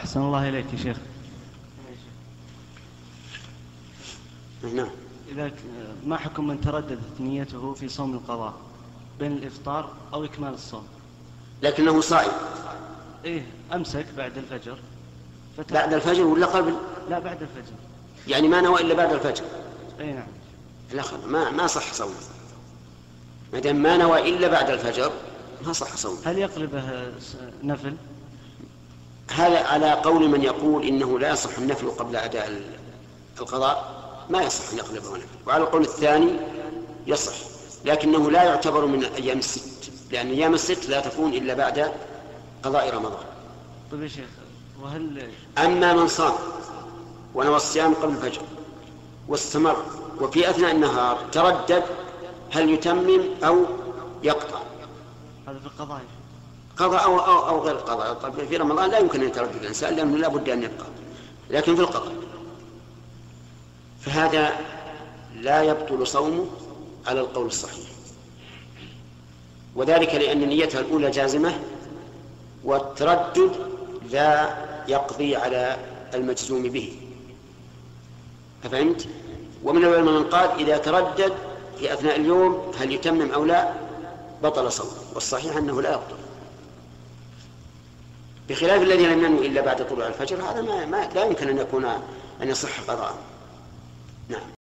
أحسن الله إليك يا شيخ. نعم. إذا ما حكم من ترددت نيته في صوم القضاء؟ بين الإفطار أو إكمال الصوم؟ لكنه صائم. إيه أمسك بعد الفجر. فت... بعد الفجر ولا قبل؟ لا بعد الفجر. يعني ما نوى إلا بعد الفجر؟ أي نعم. لا ما ما صح صومه. ما دام ما نوى إلا بعد الفجر ما صح صومه. هل يقلبه نفل؟ هذا على قول من يقول إنه لا يصح النفل قبل أداء ال- القضاء؟ ما يصح أن يقلبه نفل وعلى القول الثاني يصح لكنه لا يعتبر من أيام الست لأن أيام الست لا تكون إلا بعد قضاء رمضان. طيب يا شيخ وهل أما من صام ونوى الصيام قبل الفجر واستمر وفي أثناء النهار تردد هل يتمم أو يقطع؟ هذا في القضاء يا شيخ. قضاء أو, أو, أو غير قضاء. في رمضان لا يمكن أن يتردد الإنسان لأنه لا بد أن يبقى. لكن في القضاء. فهذا لا يبطل صومه على القول الصحيح. وذلك لأن نيتها الأولى جازمة والتردد لا يقضي على المجزوم به. أفهمت؟ ومن العلماء من قال إذا تردد في أثناء اليوم هل يتمم أو لا؟ بطل صومه. والصحيح أنه لا يبطل. بخلاف الذي لم ينوي إلا بعد طلوع الفجر هذا ما, ما لا يمكن أن يكون أن يصح قضاء نعم.